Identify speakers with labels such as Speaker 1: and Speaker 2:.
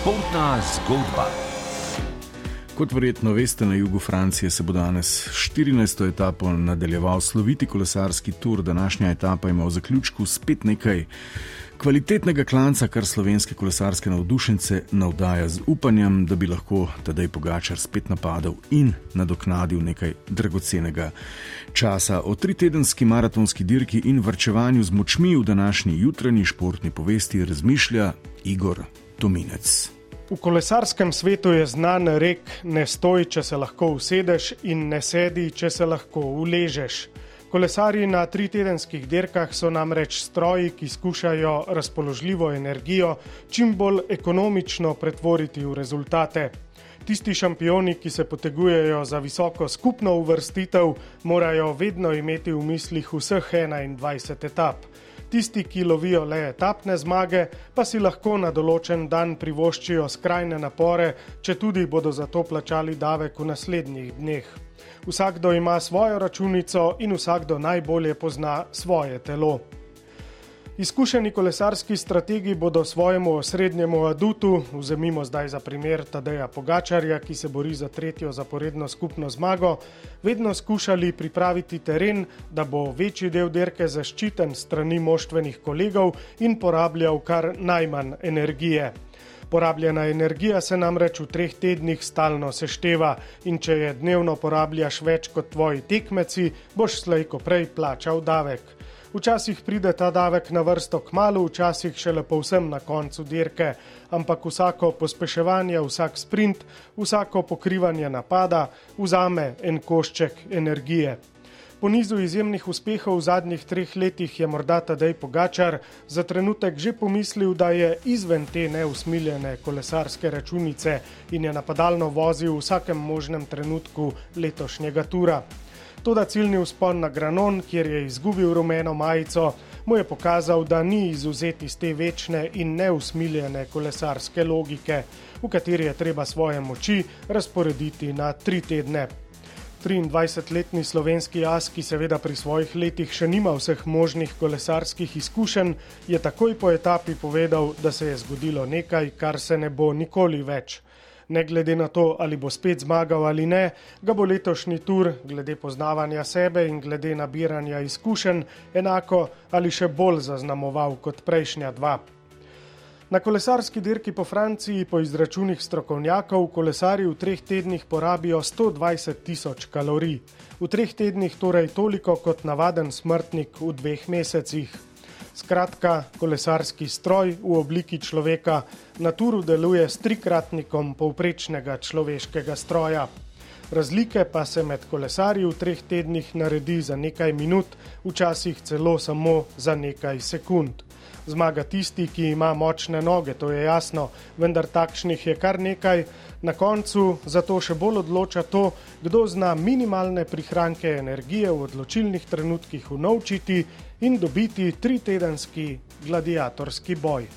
Speaker 1: Športna zgodba. Kot verjetno veste, na jugu Francije se bo danes 14. etapo nadaljeval sloviti kolesarski tur. Današnja etapa ima v zaključku spet nekaj kvalitetnega klanca, kar slovenske kolesarske navdušence navdaja z upanjem, da bi lahko tedaj Pogačar spet napadel in nadoknadil nekaj dragocenega časa. O tritedenski maratonski dirki in vrčevanju z močmi v današnji jutranji športni povesti razmišlja Igor Tominec.
Speaker 2: V kolesarskem svetu je znan rek: ne stoj, če se lahko usedeš, in ne sedi, če se lahko uležeš. Kolesari na tritedenskih dirkah so namreč stroji, ki skušajo razpoložljivo energijo čim bolj ekonomično pretvoriti v rezultate. Tisti šampioni, ki se potegujejo za visoko skupno uvrstitev, morajo vedno imeti v mislih vseh 21 etap. Tisti, ki lovijo le etapne zmage, pa si lahko na določen dan privoščijo skrajne napore, če tudi bodo za to plačali davek v naslednjih dneh. Vsakdo ima svojo računico in vsakdo najbolje pozna svoje telo. Izkušeni kolesarski strategi bodo svojemu osrednjemu adutu, vzemimo zdaj za primer Tadeja Pogačarja, ki se bori za tretjo zaporedno skupno zmago, vedno skušali pripraviti teren, da bo večji del dirke zaščiten strani moštvenih kolegov in porabljal kar najmanj energije. Porabljena energija se namreč v treh tednih stalno sešteva in če je dnevno porabljaš več kot tvoji tekmeci, boš slejko prej plačal davek. Včasih pride ta davek na vrsto k malu, včasih šele povsem na koncu dirke, ampak vsako pospeševanje, vsak sprint, vsako pokrivanje napada vzame en košček energije. Po nizu izjemnih uspehov v zadnjih treh letih je morda Tadej Pogačar za trenutek že pomislil, da je izven te neusmiljene kolesarske računice in je napadalno vozil v vsakem možnem trenutku letošnjega tura. Toda ciljni vzpon na Granon, kjer je izgubil rumeno majico, mu je pokazal, da ni izuzet iz te večne in neusmiljene kolesarske logike, v kateri je treba svoje moči razporediti na tri tedne. 23-letni slovenski as, ki seveda pri svojih letih še nima vseh možnih kolesarskih izkušenj, je takoj po etapi povedal, da se je zgodilo nekaj, kar se ne bo nikoli več ne glede na to, ali bo spet zmagal ali ne, ga bo letošnji tur, glede poznavanja sebe in glede nabiranja izkušenj, enako ali še bolj zaznamoval kot prejšnja dva. Na kolesarski dirki po Franciji, po izračunih strokovnjakov, kolesari v treh tednih porabijo 120 tisoč kalorij. V treh tednih torej toliko kot navaden smrtnik v dveh mesecih. Skratka, kolesarski stroj v obliki človeka na turu deluje s trikratnikom povprečnega človeškega stroja. Razlike pa se med kolesarji v treh tednih naredi za nekaj minut, včasih celo samo za nekaj sekund. Zmaga tisti, ki ima močne noge, to je jasno, vendar takšnih je kar nekaj. Na koncu zato še bolj odloča to, kdo zna minimalne prihranke energije v odločilnih trenutkih unovčiti in dobiti tritedenski gladiatorski boj.